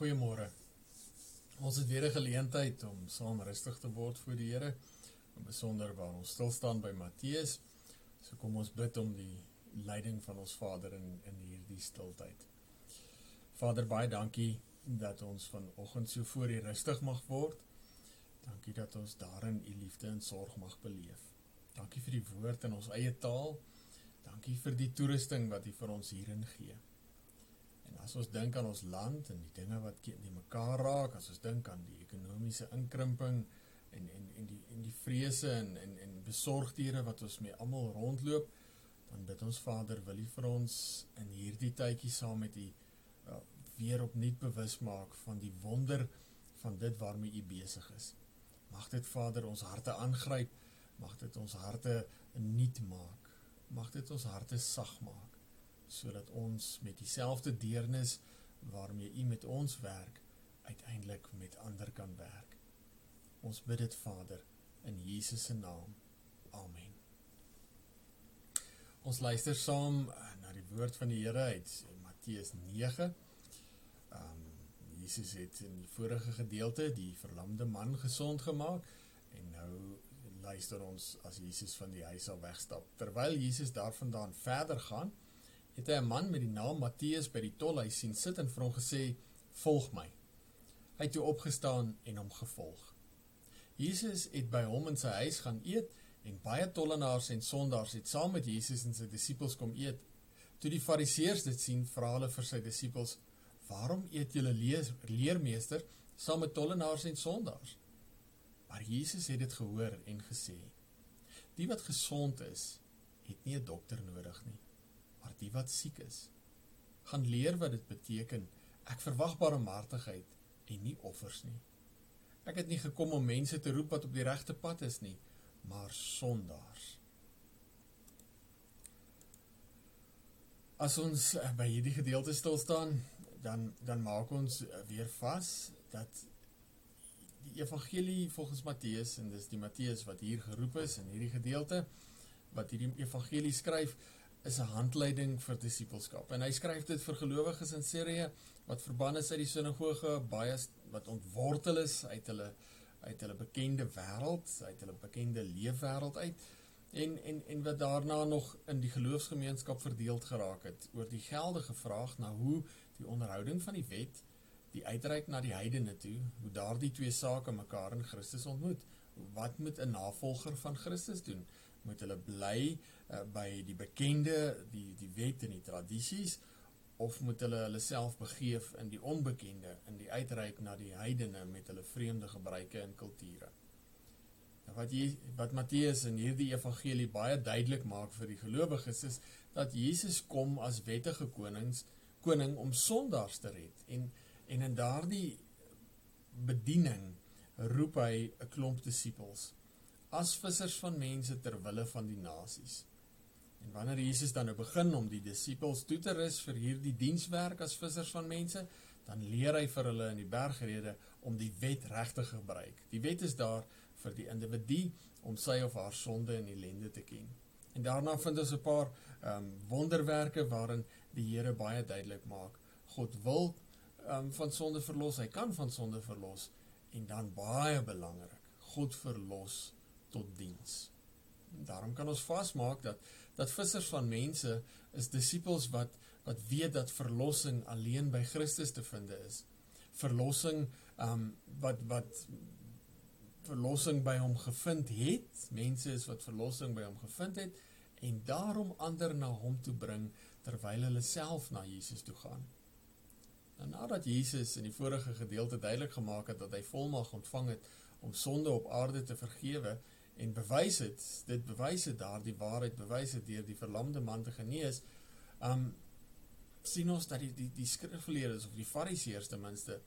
Goeiemôre. Ons het weer 'n geleentheid om saam rustig te word voor die Here, in besonder waar ons stil staan by Matteus. So kom ons bid om die leiding van ons Vader in in hierdie stiltyd. Vader, baie dankie dat ons vanoggend so voor U rustig mag word. Dankie dat ons daarin U liefde en sorg mag beleef. Dankie vir die woord in ons eie taal. Dankie vir die toerusting wat U vir ons hierin gee. En as ons dink aan ons land en die dinge wat die mekaar raak, as ons dink aan die ekonomiese inkrimping en en en die en die vrese en en en besorgdhede wat ons mee almal rondloop, dan bid ons Vader, wil U vir ons in hierdie tydjie saam met U uh, weer opnuut bewus maak van die wonder van dit waarmee U besig is. Mag dit Vader ons harte aangryp, mag dit ons harte nuut maak. Mag dit ons harte sag maak sodat ons met dieselfde deernis waarmee U met ons werk uiteindelik met ander kan werk. Ons bid dit Vader in Jesus se naam. Amen. Ons luister saam eh, na die woord van die Here uit Matteus 9. Ehm um, Jesus het in die vorige gedeelte die verlamde man gesond gemaak en nou luister ons as Jesus van die huis af wegstap. Terwyl Jesus daarvandaan verder gaan, het hy 'n man met die naam Matteus by die tolhuis sien sit en vir hom gesê: "Volg my." Hy het toe opgestaan en hom gevolg. Jesus het by hom in sy huis gaan eet en baie tollenaars en sondaars het saam met Jesus en sy disippels kom eet. Toe die Fariseërs dit sien, vra hulle vir sy disippels: "Waarom eet julle leermeester saam met tollenaars en sondaars?" Maar Jesus het dit gehoor en gesê: "Die wat gesond is, het nie 'n dokter nodig nie." Maar die wat siek is, gaan leer wat dit beteken. Ek verwag barmhartigheid en nie offers nie. Ek het nie gekom om mense te roep wat op die regte pad is nie, maar sondaars. As ons by hierdie gedeelte stil staan, dan dan maak ons weer vas dat die evangelie volgens Matteus en dis die Matteus wat hier geroep is in hierdie gedeelte wat hierdie evangelie skryf is 'n handleiding vir disippelskap. En hy skryf dit vir gelowiges in Sirië wat verbann is uit die sinagoge, baie wat ontwortel is uit hulle uit hulle bekende wêreld, uit hulle bekende leefwêreld uit en en en wat daarna nog in die geloofsgemeenskap verdeeld geraak het oor die geldige vraag na hoe die onderhouding van die wet die uitreik na die heidene toe, hoe daardie twee sake mekaar in Christus ontmoet. Wat moet 'n navolger van Christus doen? moet hulle bly uh, by die bekende die die wet en die tradisies of moet hulle hulle self begeef in die onbekende in die uitreik na die heidene met hulle vreemde gebruike en kulture. Nou wat jy wat Matteus in hierdie evangelie baie duidelik maak vir die gelowiges is dat Jesus kom as wettige konings koning om sondaars te red en en in daardie bediening roep hy 'n klomp disippels as vissers van mense ter wille van die nasies. En wanneer Jesus dan nou begin om die disippels toe te rus vir hierdie dienswerk as vissers van mense, dan leer hy vir hulle in die bergrede om die wet reg te gebruik. Die wet is daar vir die individu om sy of haar sonde en ellende te ken. En daarna vind ons 'n paar ehm um, wonderwerke waarin die Here baie duidelik maak God wil ehm um, van sonde verlos, hy kan van sonde verlos en dan baie belangrik, God verlos tot diens. Daarom kan ons vasmaak dat dat vissers van mense is disippels wat wat weet dat verlossing alleen by Christus te vind is. Verlossing um wat wat verlossing by hom gevind het. Mense is wat verlossing by hom gevind het en daarom ander na hom toe bring terwyl hulle self na Jesus toe gaan. Nou nadat Jesus in die vorige gedeelte duidelik gemaak het dat hy volmag ontvang het om sonde op aarde te vergewe, en bewys het dit bewys het daardie waarheid bewys het deur die verlamde man te genees um sien ons dat die die, die skrifgeleerdes of die fariseërs ten minste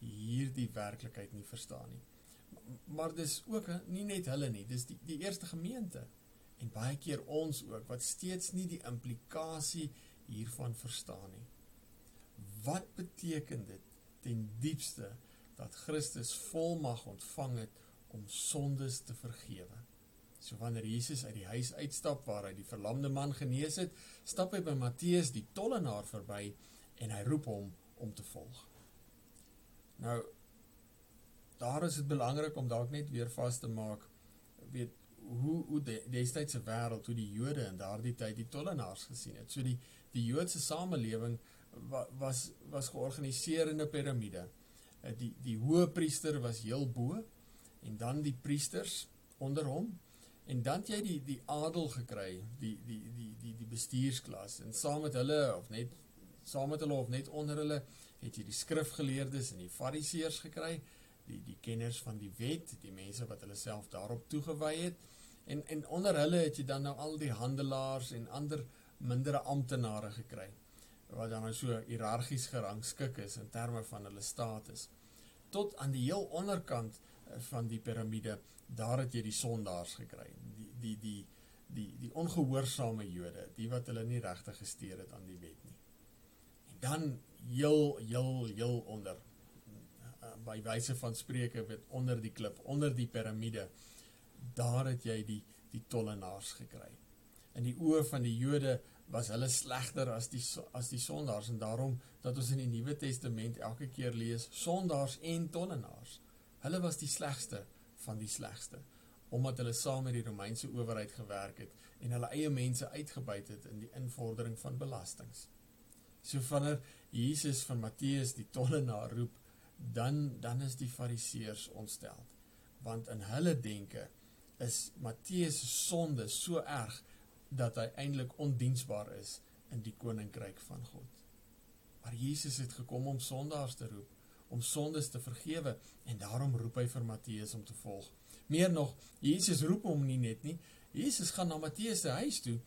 hierdie werklikheid nie verstaan nie. Maar dis ook nie net hulle nie dis die die eerste gemeente en baie keer ons ook wat steeds nie die implikasie hiervan verstaan nie wat beteken dit ten diepste dat Christus volmag ontvang het om sondes te vergewe. So wanneer Jesus uit die huis uitstap waar hy die verlamde man genees het, stap hy by Matteus die tollenaar verby en hy roep hom om te volg. Nou daar is dit belangrik om dalk net weer vas te maak weet hoe hoe die destydse wêreld hoe die Jode in daardie tyd die tollenaars gesien het. So die die Joodse samelewing wa, was was georganiseer in 'n piramide. Eh, die die hoë priester was heel bo en dan die priesters onder hom en dan het jy die die adel gekry, die die die die die bestuursklas en saam met hulle of net saam met hulle of net onder hulle het jy die skrifgeleerdes en die fariseërs gekry, die die kenners van die wet, die mense wat hulle self daarop toegewy het. En en onder hulle het jy dan nou al die handelaars en ander mindere amptenare gekry wat dan nou so hiërargies gerangskik is in terme van hulle status. Tot aan die heel onderkant eh, van die piramide, daar het jy die sondaars gekry. Die die die die die ongehoorsame Jode, die wat hulle nie regtig gesteer het aan die wet nie. En dan heel heel heel onder eh, by wyse van spreuke word onder die klip, onder die piramide, daar het jy die die tollenaars gekry. In die oë van die Jode was hulle slegter as die as die sondaars en daarom dat ons in die Nuwe Testament elke keer lees sondaars en tollenaars. Hulle was die slegste van die slegste omdat hulle saam met die Romeinse owerheid gewerk het en hulle eie mense uitgebuit het in die invordering van belastings. So wanneer Jesus van Matteus die tollenaar roep, dan dan is die Fariseërs ontsteld. Want in hulle denke is Matteus se sonde so erg dat hy eintlik ondiensbaar is in die koninkryk van God. Maar Jesus het gekom om sondaars te roep, om sondes te vergewe en daarom roep hy vir Matteus om te volg. Meer nog, Jesus roep hom nie net nie. Jesus gaan na Matteus se huis toe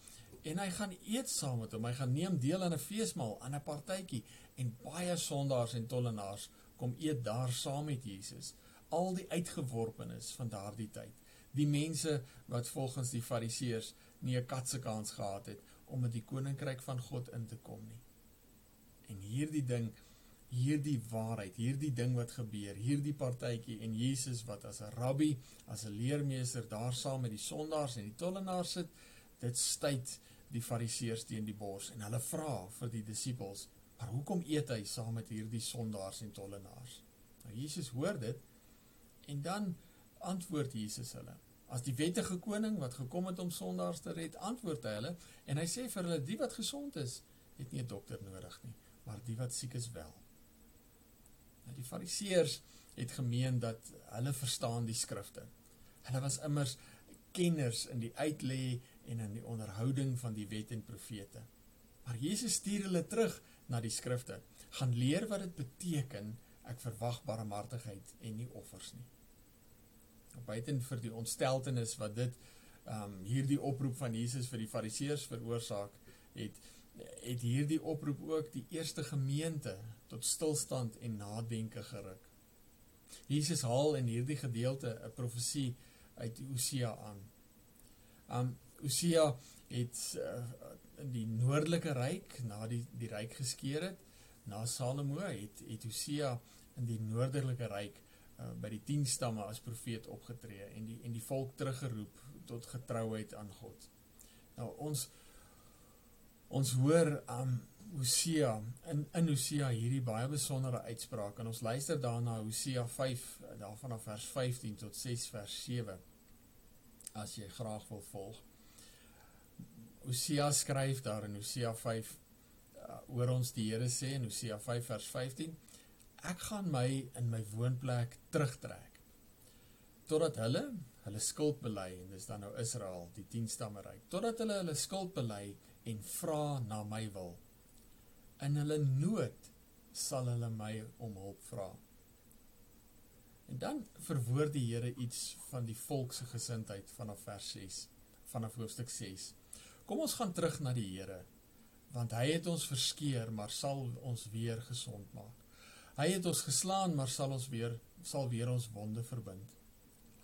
en hy gaan eet saam met hom. Hy gaan neem deel aan 'n feesmaal, aan 'n partytjie en baie sondaars en tollenaars kom eet daar saam met Jesus. Al die uitgeworpenes van daardie tyd. Die mense wat volgens die Fariseërs nie 'n katse kans gehad het om in die koninkryk van God in te kom nie. En hierdie ding, hierdie waarheid, hierdie ding wat gebeur, hierdie partytjie en Jesus wat as 'n rabbi, as 'n leermeester daar saam met die sondaars en die tollenaars sit, dit stuit die fariseërs teen die bors en hulle vra vir die disippels, "Maar hoekom eet hy saam met hierdie sondaars en tollenaars?" Nou Jesus hoor dit en dan antwoord Jesus hulle: As die wettige koning wat gekom het om sondaars te red, antwoord hy hulle en hy sê vir hulle die wat gesond is, het nie 'n dokter nodig nie, maar die wat siek is wel. Nou die fariseërs het gemeen dat hulle verstaan die skrifte. Hulle was immers kenners in die uitlê en in die onderhouding van die wet en profete. Maar Jesus stuur hulle terug na die skrifte. Gaan leer wat dit beteken ek verwag barmhartigheid en nie offers nie buiten vir die ontsteltenis wat dit um, hierdie oproep van Jesus vir die Fariseërs veroorsaak het het hierdie oproep ook die eerste gemeente tot stilstand en nadenke geruk. Jesus haal in hierdie gedeelte 'n profesie uit Hosea aan. Um Hosea het uh, in die noordelike ryk na die die ryk geskeur het, na Salomo het het Hosea in die noordelike ryk uh, by die 10 stamme as profeet opgetree en die en die volk teruggeroep tot getrouheid aan God. Nou ons ons hoor um, Hosea in in Hosea hierdie baie besondere uitspraak en ons luister daarna Hosea 5 daarvan af vers 15 tot 6 vers 7 as jy graag wil volg. Hosea skryf daar in Hosea 5 uh, oor ons die Here sê in Hosea 5 vers 15 ek gaan my in my woonplek terugtrek totdat hulle hulle skuld bely en dis dan nou Israel die 10 stamme ryk totdat hulle hulle skuld bely en vra na my wil. In hulle nood sal hulle my om hulp vra en dan verwoord die Here iets van die volk se gesindheid vanaf vers 6 vanaf hoofstuk 6 kom ons gaan terug na die Here want hy het ons verskeer maar sal ons weer gesond maak Hy het ons geslaan, maar sal ons weer sal weer ons wonde verbind.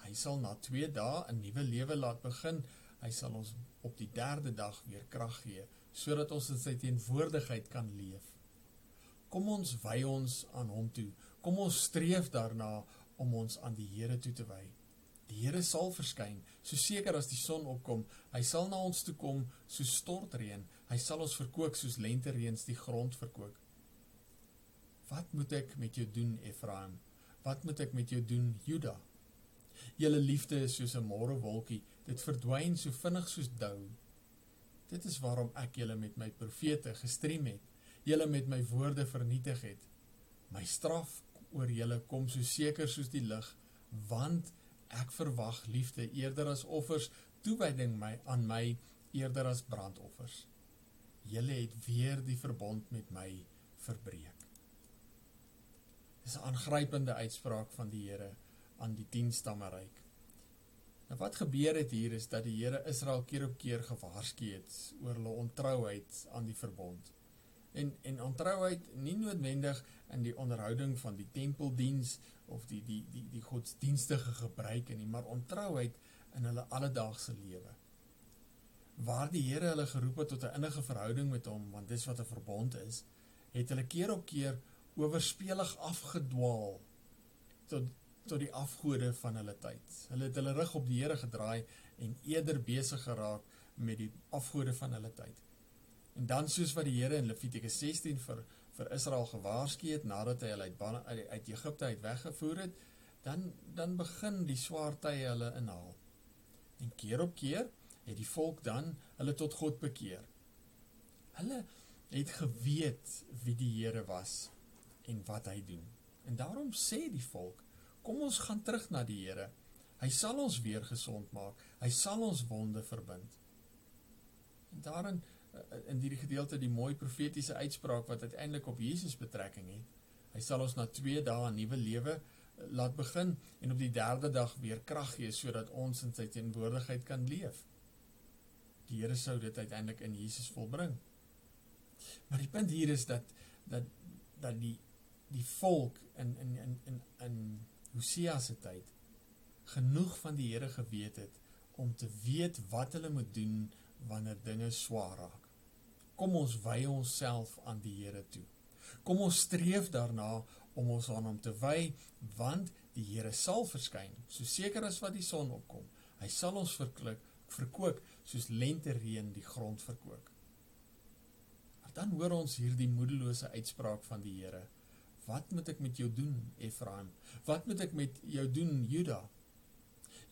Hy sal na 2 dae 'n nuwe lewe laat begin. Hy sal ons op die 3de dag weer krag gee sodat ons in sy teenwoordigheid kan leef. Kom ons wy ons aan hom toe. Kom ons streef daarna om ons aan die Here toe te wy. Die Here sal verskyn, so seker as die son opkom. Hy sal na ons toe kom soos stortreën. Hy sal ons verkoop soos lentereëns die grond verkoop. Wat moet ek met jou doen, Efraim? Wat moet ek met jou doen, Juda? Julle liefde is soos 'n môrewolkie, dit verdwyn so vinnig soos dou. Dit is waarom ek julle met my profete gestrem het, julle met my woorde vernietig het. My straf oor julle kom so seker soos die lig, want ek verwag liefde eerder as offers, toewyding my aan my eerder as brandoffers. Julle het weer die verbond met my verbreek. Dis 'n aangrypende uitspraak van die Here aan die 10 stamme ryk. Nou wat gebeur het hier is dat die Here Israel keer op keer gewaarsku het oor hulle ontrouheid aan die verbond. En en ontrouheid nie noodwendig in die onderhouding van die tempeldiens of die die die die godsdienstige gebruike nie, maar ontrouheid in hulle alledaagse lewe. Waar die Here hulle geroep het tot 'n innige verhouding met hom, want dis wat 'n verbond is, het hulle keer op keer oorspelig afgedwaal tot tot die afgode van hulle tyd. Hulle het hulle rug op die Here gedraai en eerder besig geraak met die afgode van hulle tyd. En dan soos wat die Here in Levitikus 16 vir vir Israel gewaarsku het nadat hy hulle uit uit, uit Egipte uit weggevoer het, dan dan begin die swaar tye hulle inhaal. En keer op keer het die volk dan hulle tot God bekeer. Hulle het geweet wie die Here was en wat hy doen. En daarom sê die volk Kom ons gaan terug na die Here. Hy sal ons weer gesond maak. Hy sal ons wonde verbind. En daarin eh, in hierdie gedeelte die mooi profetiese uitspraak wat uiteindelik op Jesus betrekking het. Hy sal ons na 2 dae 'n nuwe lewe eh, laat begin en op die derde dag weer krag gee sodat ons in sy teenwoordigheid kan leef. Die Here sou dit uiteindelik in Jesus volbring. Maar die punt hier is dat dat dat die die volk in in in in in Hosea se tyd genoeg van die Here geweet het om te weet wat hulle moet doen wanneer dinge swaar raak. Kom ons wy onsself aan die Here toe. Kom ons streef daarna om ons aan hom te wy want die Here sal verskyn so seker as wat die son opkom. Hy sal ons verklik verkoop soos lente reën die grond verkoop. Maar dan hoor ons hierdie moedelose uitspraak van die Here. Wat moet ek met jou doen, Efraim? Wat moet ek met jou doen, Juda?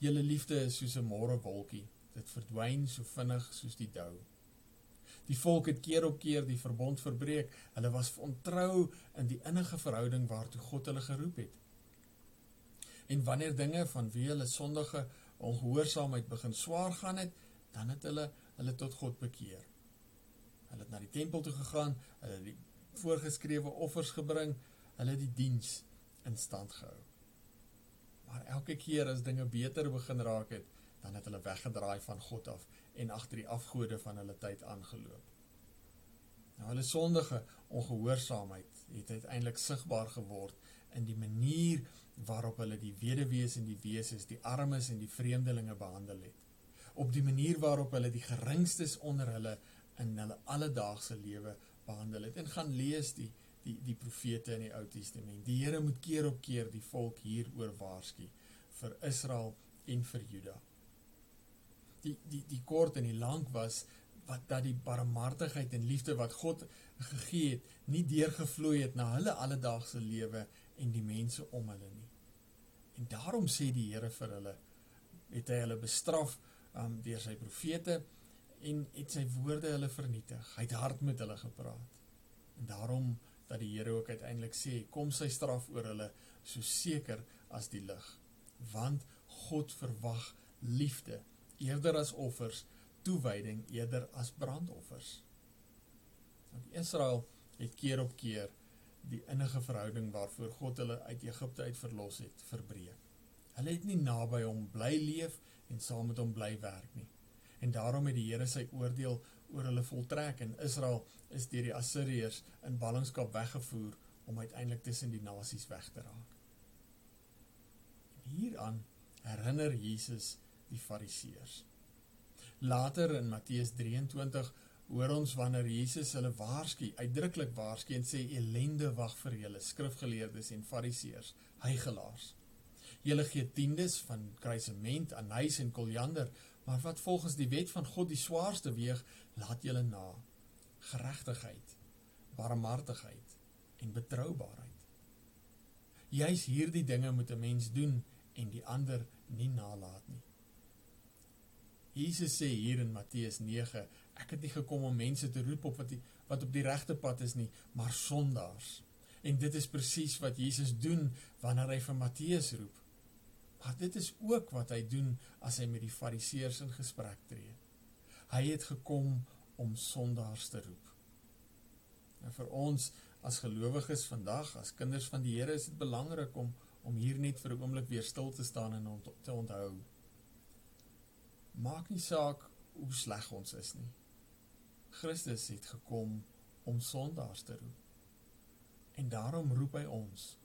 Julle liefde is soos 'n môrewolkie. Dit verdwyn so vinnig soos die dou. Die volk het keer op keer die verbond verbreek. Hulle was ontrou in die innige verhouding waartoe God hulle geroep het. En wanneer dinge van wie hulle sondige ongehoorsaamheid begin swaar gaan het, dan het hulle hulle tot God bekeer. Hulle het na die tempel toe gegaan, hulle het die voorgeskrewe offers gebring, hulle die diens in stand gehou. Maar elke keer as dinge beter begin raak het, dan het hulle weggedraai van God af en agter die afgode van hulle tyd aangeloop. Nou hulle sondige ongehoorsaamheid het uiteindelik sigbaar geword in die manier waarop hulle die weduwees en die weeses, die armes en die vreemdelinge behandel het. Op die manier waarop hulle die geringstes onder hulle in hulle alledaagse lewe behandel het. En gaan lees die die die profete in die Ou Testament. Die Here moet keer op keer die volk hieroor waarsku vir Israel en vir Juda. Die die die kort en die lank was wat dat die barmhartigheid en liefde wat God gegee het, nie deurgevloei het na hulle alledaagse lewe en die mense om hulle nie. En daarom sê die Here vir hulle het hy hulle bestraf um, deur sy profete en het sy woorde hulle vernietig. Hy het hard met hulle gepraat. En daarom dat die Here ook uiteindelik sê kom sy straf oor hulle so seker as die lig want God verwag liefde eerder as offers toewyding eerder as brandoffers. Want Israel het keer op keer die innige verhouding waarvoor God hulle uit Egipte uit verlos het verbreek. Hulle het nie naby hom bly leef en saam met hom bly werk nie. En daarom het die Here sy oordeel oor hulle voltrek en Israel is deur die Assiriërs in ballingskap weggevoer om uiteindelik tussen die nasies weg te raak. Hieraan herinner Jesus die Fariseërs. Later in Matteus 23 hoor ons wanneer Jesus hulle waarsku, uitdruklik waarsku en sê elende wag vir julle skrifgeleerdes en Fariseërs, hygelaars. Julle gee tiendes van kruisement, anys en koljander, maar wat volgens die wet van God die swaarste weeg, laat julle na. Geregtigheid, barmhartigheid en betroubaarheid. Juis hierdie dinge moet 'n mens doen en die ander nie nalat nie. Jesus sê hier in Matteus 9, ek het nie gekom om mense te roep op wat die, wat op die regte pad is nie, maar sondaars. En dit is presies wat Jesus doen wanneer hy vir Matteus roep. Maar dit is ook wat hy doen as hy met die Fariseërs in gesprek tree. Hy het gekom om sondaars te roep. En vir ons as gelowiges vandag, as kinders van die Here, is dit belangrik om om hier net vir 'n oomblik weer stil te staan en ont te onthou. Maak nie saak hoe sleg ons is nie. Christus het gekom om sondaars te roep. En daarom roep hy ons.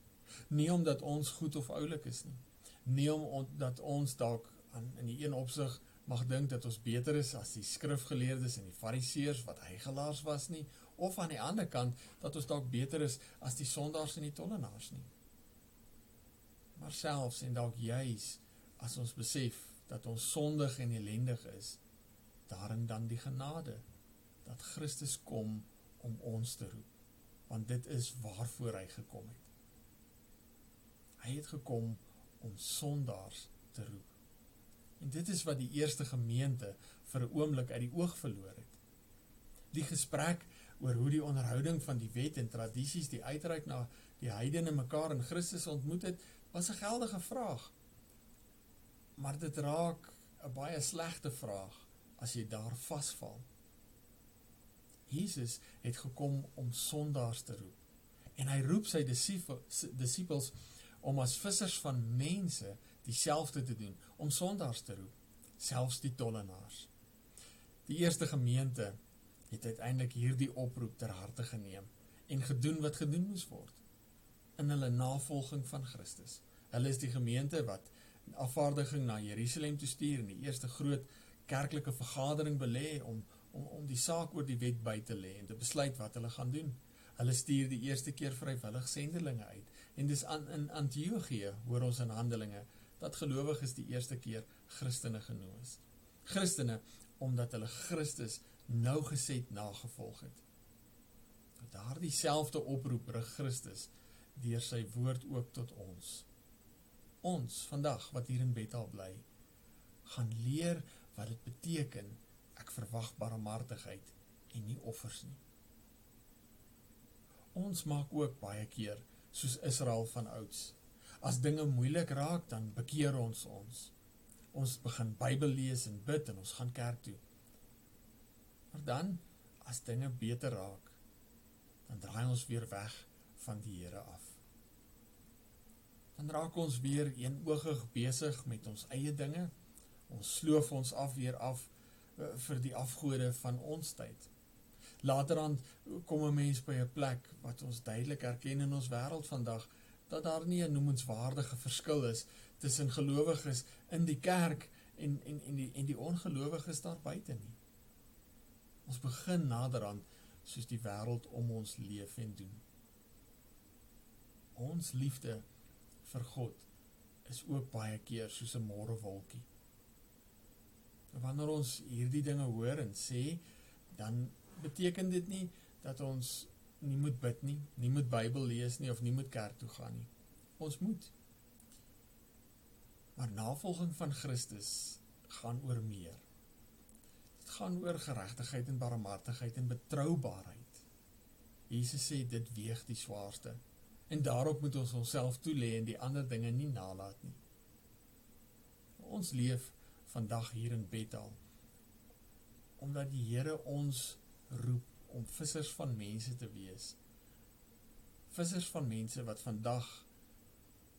Nie omdat ons goed of oulik is nie. Nie omdat ons dalk aan in die een opsig mag dink dat ons beter is as die skrifgeleerdes en die fariseërs wat hygelaars was nie of aan die ander kant dat ons dalk beter is as die sondaars en die tollenaars nie. Maar selfs en dalk juis as ons besef dat ons sondig en ellendig is, daarin dan die genade dat Christus kom om ons te roep, want dit is waarvoor hy gekom het. Hy het gekom om sondaars te roep. En dit is wat die eerste gemeente vir 'n oomblik uit die oog verloor het. Die gesprek oor hoe die onderhouding van die wet en tradisies die uitreik na die heidene mekaar in Christus ontmoet het, was 'n geldige vraag. Maar dit raak 'n baie slegte vraag as jy daar vasval. Jesus het gekom om sondaars te roep. En hy roep sy disippels om as vissers van mense dieselfde te doen, om sondaars te roep, selfs die tollenaars. Die eerste gemeente het uiteindelik hierdie oproep ter harte geneem en gedoen wat gedoen moes word in hulle navolging van Christus. Hulle is die gemeente wat afvaardiging na Jerusalem toe stuur en die eerste groot kerklike vergadering belê om om om die saak oor die wet by te lê en te besluit wat hulle gaan doen. Hulle stuur die eerste keer vrywillig sendelinge uit en dis aan in Antiochië hoor ons in Handelinge dat gelowiges die eerste keer Christene genoem is. Christene omdat hulle Christus nougeset nagevolg het. Daardie selfde oproep rig Christus deur sy woord ook tot ons. Ons vandag wat hier in Bethel bly, gaan leer wat dit beteken ek verwag barmhartigheid en nie offers nie. Ons maak ook baie keer soos Israel van ouds. As dinge moeilik raak, dan bekeer ons ons. Ons begin Bybel lees en bid en ons gaan kerk toe. Maar dan as dinge beter raak, dan draai ons weer weg van die Here af. Dan raak ons weer eenoogig besig met ons eie dinge. Ons sloof ons af weer af uh, vir die afgode van ons tyd. Later dan kom 'n mens by 'n plek wat ons duidelik erken in ons wêreld vandag dat daar nie 'n noemenswaardige verskil is tussen gelowiges in die kerk en en en die en die ongelowiges daar buite nie. Ons begin naderhand soos die wêreld om ons leef en doen. Ons liefde vir God is ook baie keer soos 'n môrewolkie. Wanneer ons hierdie dinge hoor en sê, dan beteken dit nie dat ons nie moet bid nie, nie moet Bybel lees nie of nie moet kerk toe gaan nie. Ons moet. Maar navolging van Christus gaan oor meer. Dit gaan oor geregtigheid en barmhartigheid en betroubaarheid. Jesus sê dit weeg die swaarste en daarop moet ons onsself toelê en die ander dinge nie nalat nie. Ons leef vandag hier in Bethel omdat die Here ons roep om vissers van mense te wees. Vissers van mense wat vandag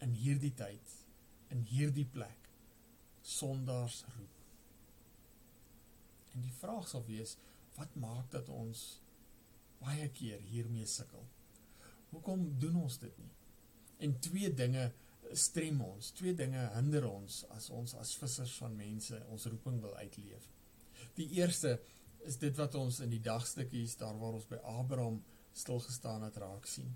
in hierdie tyd, in hierdie plek sondaars roep. En die vraag sal wees, wat maak dat ons baie keer hiermee sukkel? Hoekom doen ons dit nie? En twee dinge strem ons, twee dinge hinder ons as ons as vissers van mense ons roeping wil uitleef. Die eerste is dit wat ons in die dagstukkies daar waar ons by Abraham stil gestaan het raak sien.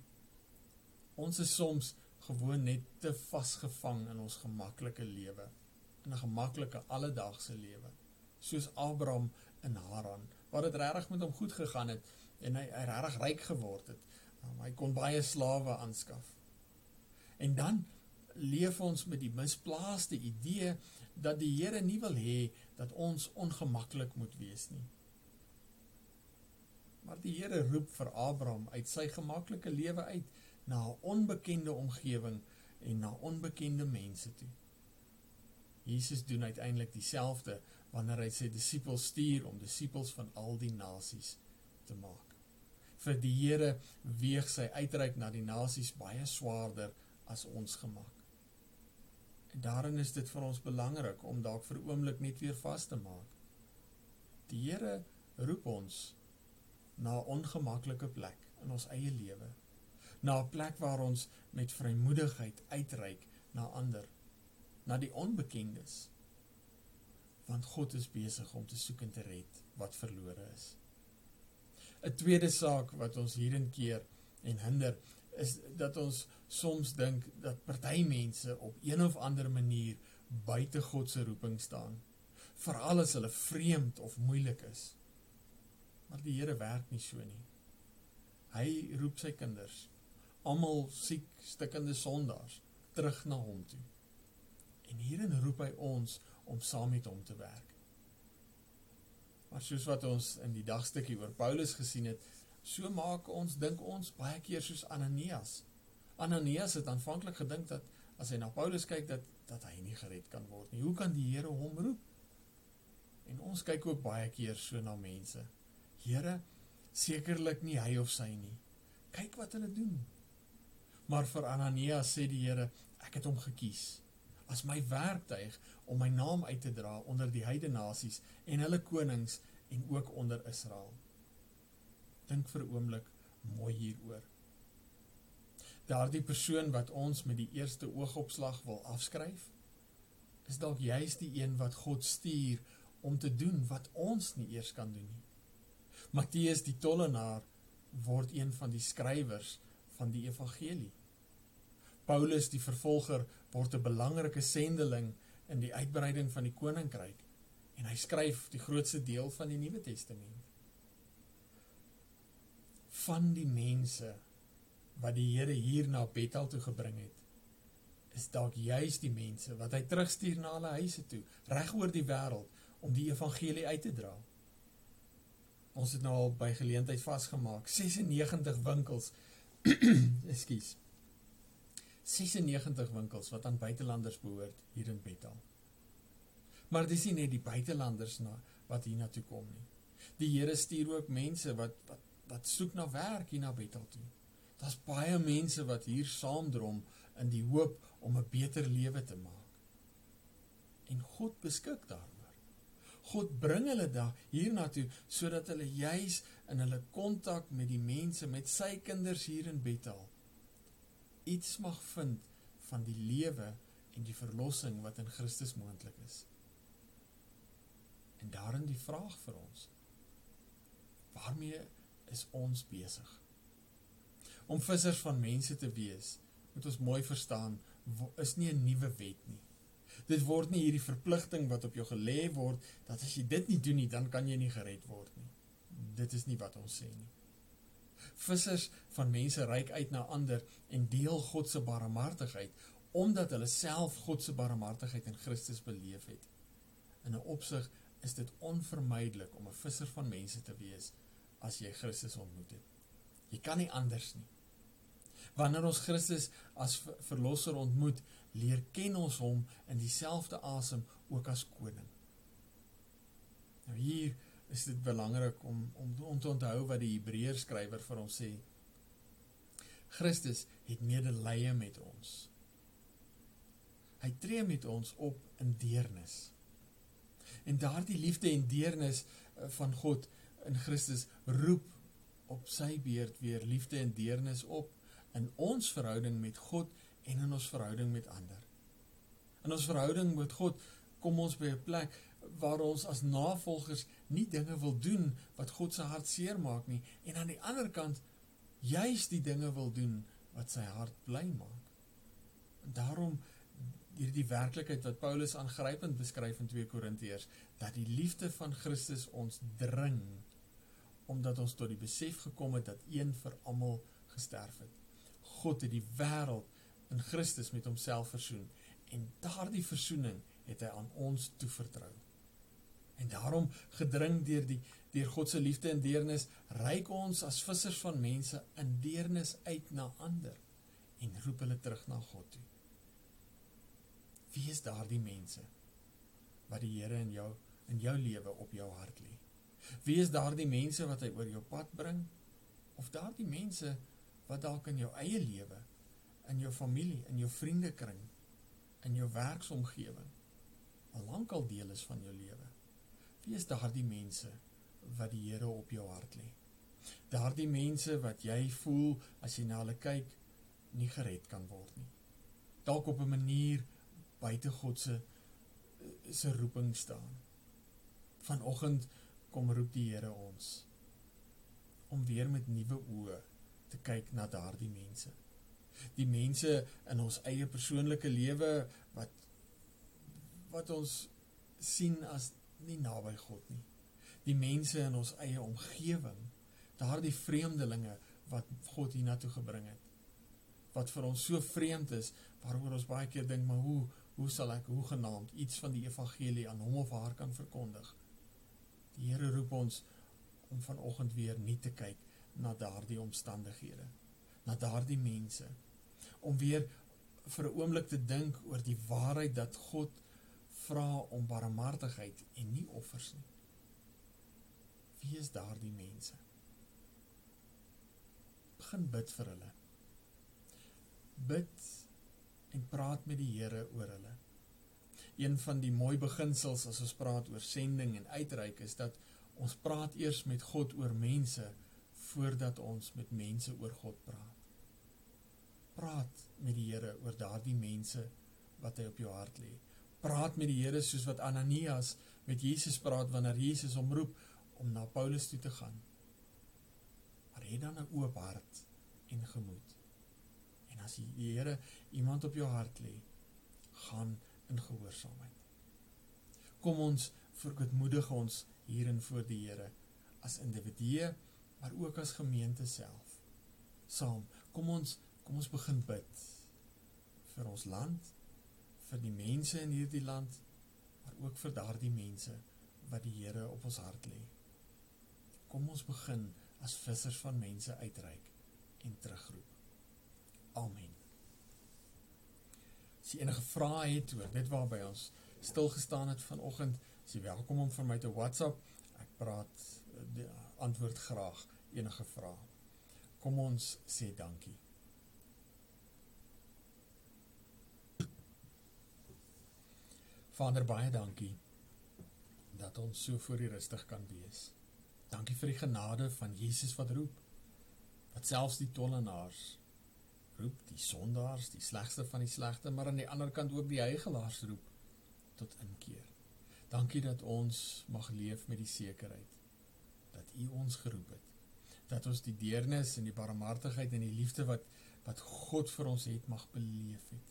Ons is soms gewoon net te vasgevang in ons gemaklike lewe, in 'n gemaklike alledaagse lewe, soos Abraham in Haran, waar dit regtig met hom goed gegaan het en hy hy regtig ryk geword het, Um, hy kon baie slawe aanskaf. En dan leef ons met die misplaaste idee dat die Here nie wil hê dat ons ongemaklik moet wees nie. Die Here roep vir Abraham uit sy gemaklike lewe uit na 'n onbekende omgewing en na onbekende mense toe. Jesus doen uiteindelik dieselfde wanneer hy sy disippels stuur om disippels van al die nasies te maak. Vir die Here weeg sy uitreik na die nasies baie swaarder as ons gemaak. En daarin is dit vir ons belangrik om dalk vir oomblik net weer vas te maak. Die Here roep ons na 'n ongemaklike plek in ons eie lewe. Na 'n plek waar ons met vrymoedigheid uitreik na ander, na die onbekendes. Want God is besig om te soek en te red wat verlore is. 'n Tweede saak wat ons hierin keer en hinder is dat ons soms dink dat party mense op een of ander manier buite God se roeping staan veral as hulle vreemd of moeilik is maar die Here werk nie so nie hy roep sy kinders almal siek stikkende sondaars terug na hom toe en hierin roep hy ons om saam met hom te werk maar soos wat ons in die dagstukkie oor Paulus gesien het So maak ons dink ons baie keer soos Ananias. Ananias het aanvanklik gedink dat as hy na Paulus kyk dat dat hy nie gered kan word nie. Hoe kan die Here hom roep? En ons kyk ook baie keer so na mense. Here, sekerlik nie hy of sy nie. Kyk wat hulle doen. Maar vir Ananias sê die Here, ek het hom gekies as my werktuig om my naam uit te dra onder die heidene nasies en hulle konings en ook onder Israel. Dink vir 'n oomblik mooi hieroor. Daardie persoon wat ons met die eerste oogopslag wil afskryf, is dalk juis die een wat God stuur om te doen wat ons nie eers kan doen nie. Matteus die tollenaar word een van die skrywers van die evangelie. Paulus die vervolger word 'n belangrike sendeling in die uitbreiding van die koninkryk en hy skryf die grootste deel van die Nuwe Testament van die mense wat die Here hier na Bethel toe gebring het is dalk juis die mense wat hy terugstuur na hulle huise toe reg oor die wêreld om die evangelie uit te dra. Ons het nou al by geleentheid vasgemaak 96 winkels. Ekskuus. 96 winkels wat aan buitelanders behoort hier in Bethel. Maar dis nie net die buitelanders na wat hier na toe kom nie. Die Here stuur ook mense wat wat wat soek na werk hier na Bethel toe. Daar's baie mense wat hier saamdrom in die hoop om 'n beter lewe te maak. En God beskik daaroor. God bring hulle daar hiernatoe sodat hulle juis in hulle kontak met die mense met sy kinders hier in Bethel iets mag vind van die lewe en die verlossing wat in Christus moontlik is. En daarin die vraag vir ons: Waarmee is ons besig. Om vissers van mense te wees, moet ons mooi verstaan, is nie 'n nuwe wet nie. Dit word nie hierdie verpligting wat op jou gelê word dat as jy dit nie doen nie, dan kan jy nie gered word nie. Dit is nie wat ons sê nie. Vissers van mense reik uit na ander en deel God se barmhartigheid omdat hulle self God se barmhartigheid in Christus beleef het. In 'n opsig is dit onvermydelik om 'n visser van mense te wees as jy Christus ontmoet het. Jy kan nie anders nie. Wanneer ons Christus as verlosser ontmoet, leer ken ons hom in dieselfde asem ook as koning. Nou hier is dit belangrik om om om te onthou wat die Hebreër skrywer vir ons sê. Christus het medelee met ons. Hy tree met ons op in deernis. En daardie liefde en deernis eh, van God in Christus roep op sy beurt weer liefde en deernis op in ons verhouding met God en in ons verhouding met ander. In ons verhouding met God kom ons by 'n plek waar ons as navolgers nie dinge wil doen wat God se hart seermaak nie en aan die ander kant juis die dinge wil doen wat sy hart bly maak. En daarom hierdie werklikheid wat Paulus aangrypend beskryf in 2 Korintiërs dat die liefde van Christus ons dring omdat ons tot die besef gekom het dat een vir almal gesterf het. God het die wêreld in Christus met homself versoen en daardie versoening het hy aan ons toevertrou. En daarom gedring deur die deur God se liefde en deernis, reik ons as vissers van mense in deernis uit na ander en roep hulle terug na God toe. Wie is daardie mense wat die Here in jou in jou lewe op jou hart lê? Wie is daardie mense wat hy oor jou pad bring? Of daardie mense wat dalk in jou eie lewe, in jou familie, in jou vriendekring, in jou werksomgewing al lankal deel is van jou lewe. Wie is daardie mense wat die Here op jou hart lê? Daardie mense wat jy voel as jy na hulle kyk nie gered kan word nie. Dalk op 'n manier buite God se se roeping staan. Vanoggend kom roep die Here ons om weer met nuwe oë te kyk na daardie mense. Die mense in ons eie persoonlike lewe wat wat ons sien as nie naby God nie. Die mense in ons eie omgewing, daardie vreemdelinge wat God hiernatoe gebring het. Wat vir ons so vreemd is, waaroor ons baie keer dink, maar hoe hoe sal ek hoe genaamd iets van die evangelie aan hom of haar kan verkondig? Die Here roep ons om vanoggend weer nie te kyk na daardie omstandighede, na daardie mense, om weer vir 'n oomblik te dink oor die waarheid dat God vra om barmhartigheid en nie offers nie. Wie is daardie mense? Begin bid vir hulle. Bid en praat met die Here oor hulle. Een van die mooi beginsels as ons praat oor sending en uitreik is dat ons praat eers met God oor mense voordat ons met mense oor God praat. Praat met die Here oor daardie mense wat hy op jou hart lê. Praat met die Here soos wat Ananias met Jesus praat wanneer Jesus hom roep om na Paulus toe te gaan. Maar hê dan 'n oop hart en gemoed. En as die Here iemand op jou hart lê, gaan in gehoorsaamheid. Kom ons vergoedmoedig ons hierin voor die Here as individue maar ook as gemeente self. Saam, kom ons kom ons begin bid vir ons land, vir die mense in hierdie land, maar ook vir daardie mense wat die Here op ons hart lê. Kom ons begin as vissers van mense uitreik en terugroep. Amen. As jy enige vrae het oor dit waarby ons stil gestaan het vanoggend, is jy welkom om vir my te WhatsApp. Praat die antwoord graag enige vrae. Kom ons sê dankie. Vader baie dankie dat ons so voor U rustig kan wees. Dankie vir die genade van Jesus wat roep. Wat selfs die tollenaars roep, die sondaars, die slegste van die slegte, maar aan die ander kant ook die heiligelaars roep tot inkeer. Dankie dat ons mag leef met die sekerheid dat U ons geroep het. Dat ons die deernis en die barmhartigheid en die liefde wat wat God vir ons het mag beleef het.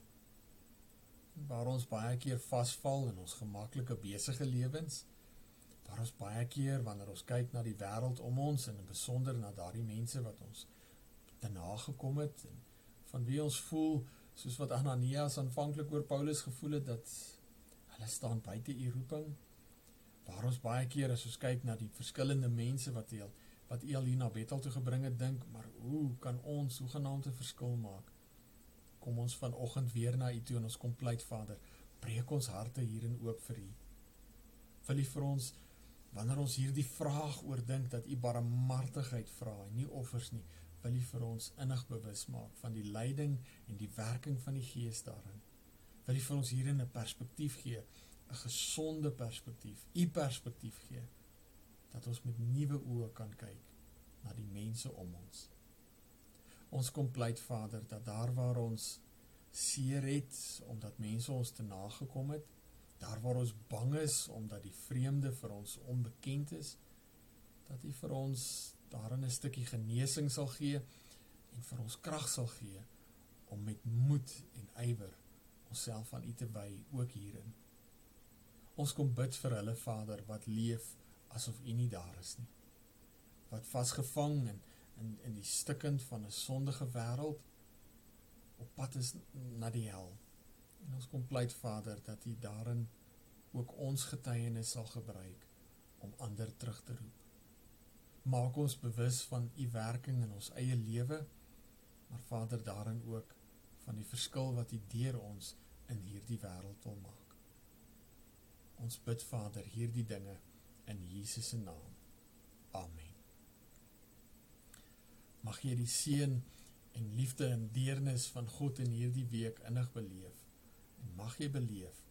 Waar ons baie keer vasval in ons gemaklike besige lewens, waar ons baie keer wanneer ons kyk na die wêreld om ons en in besonder na daardie mense wat ons te nagekom het en van wie ons voel soos wat Ananias aanvanklik oor Paulus gevoel het dat hulle staan buite u roeping waar ons baie keer as ons kyk na die verskillende mense wat heel wat eel hier na Bethel toe gebring het dink maar hoe kan ons hoe genaamd 'n verskil maak? Kom ons vanoggend weer na u toe en ons kom pleit Vader breek ons harte hierin oop vir u. Wil u vir ons wanneer ons hierdie vraag oordink dat u barmhartigheid vra nie offers nie wil u vir ons innig bewus maak van die leiding en die werking van die Gees daarin wil u vir ons hierin 'n perspektief gee 'n gesonde perspektief, u perspektief gee dat ons met nuwe oë kan kyk na die mense om ons. Ons kom pleit Vader dat daar waar ons seer het omdat mense ons te nagekom het, daar waar ons bang is omdat die vreemde vir ons onbekend is, dat U vir ons daarin 'n stukkie genesing sal gee en vir ons krag sal gee om met moed en ywer onsself aan U te wy ook hierin. Ons kom bid vir hulle Vader wat leef asof U nie daar is nie. Wat vasgevang en in in die stikkend van 'n sondige wêreld op pad is na die hel. En ons kom pleit Vader dat U daarin ook ons getuienis sal gebruik om ander terug te roep. Maak ons bewus van U werking in ons eie lewe, maar Vader daarin ook van die verskil wat U deur ons in hierdie wêreld wil maak. Ons bid Vader hierdie dinge in Jesus se naam. Amen. Mag jy die seën en liefde en deernis van God in hierdie week innig beleef en mag jy beleef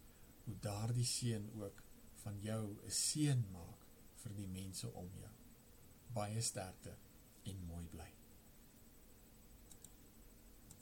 hoe daardie seën ook van jou 'n seën maak vir die mense om jou. Baie sterkte en mooi bly.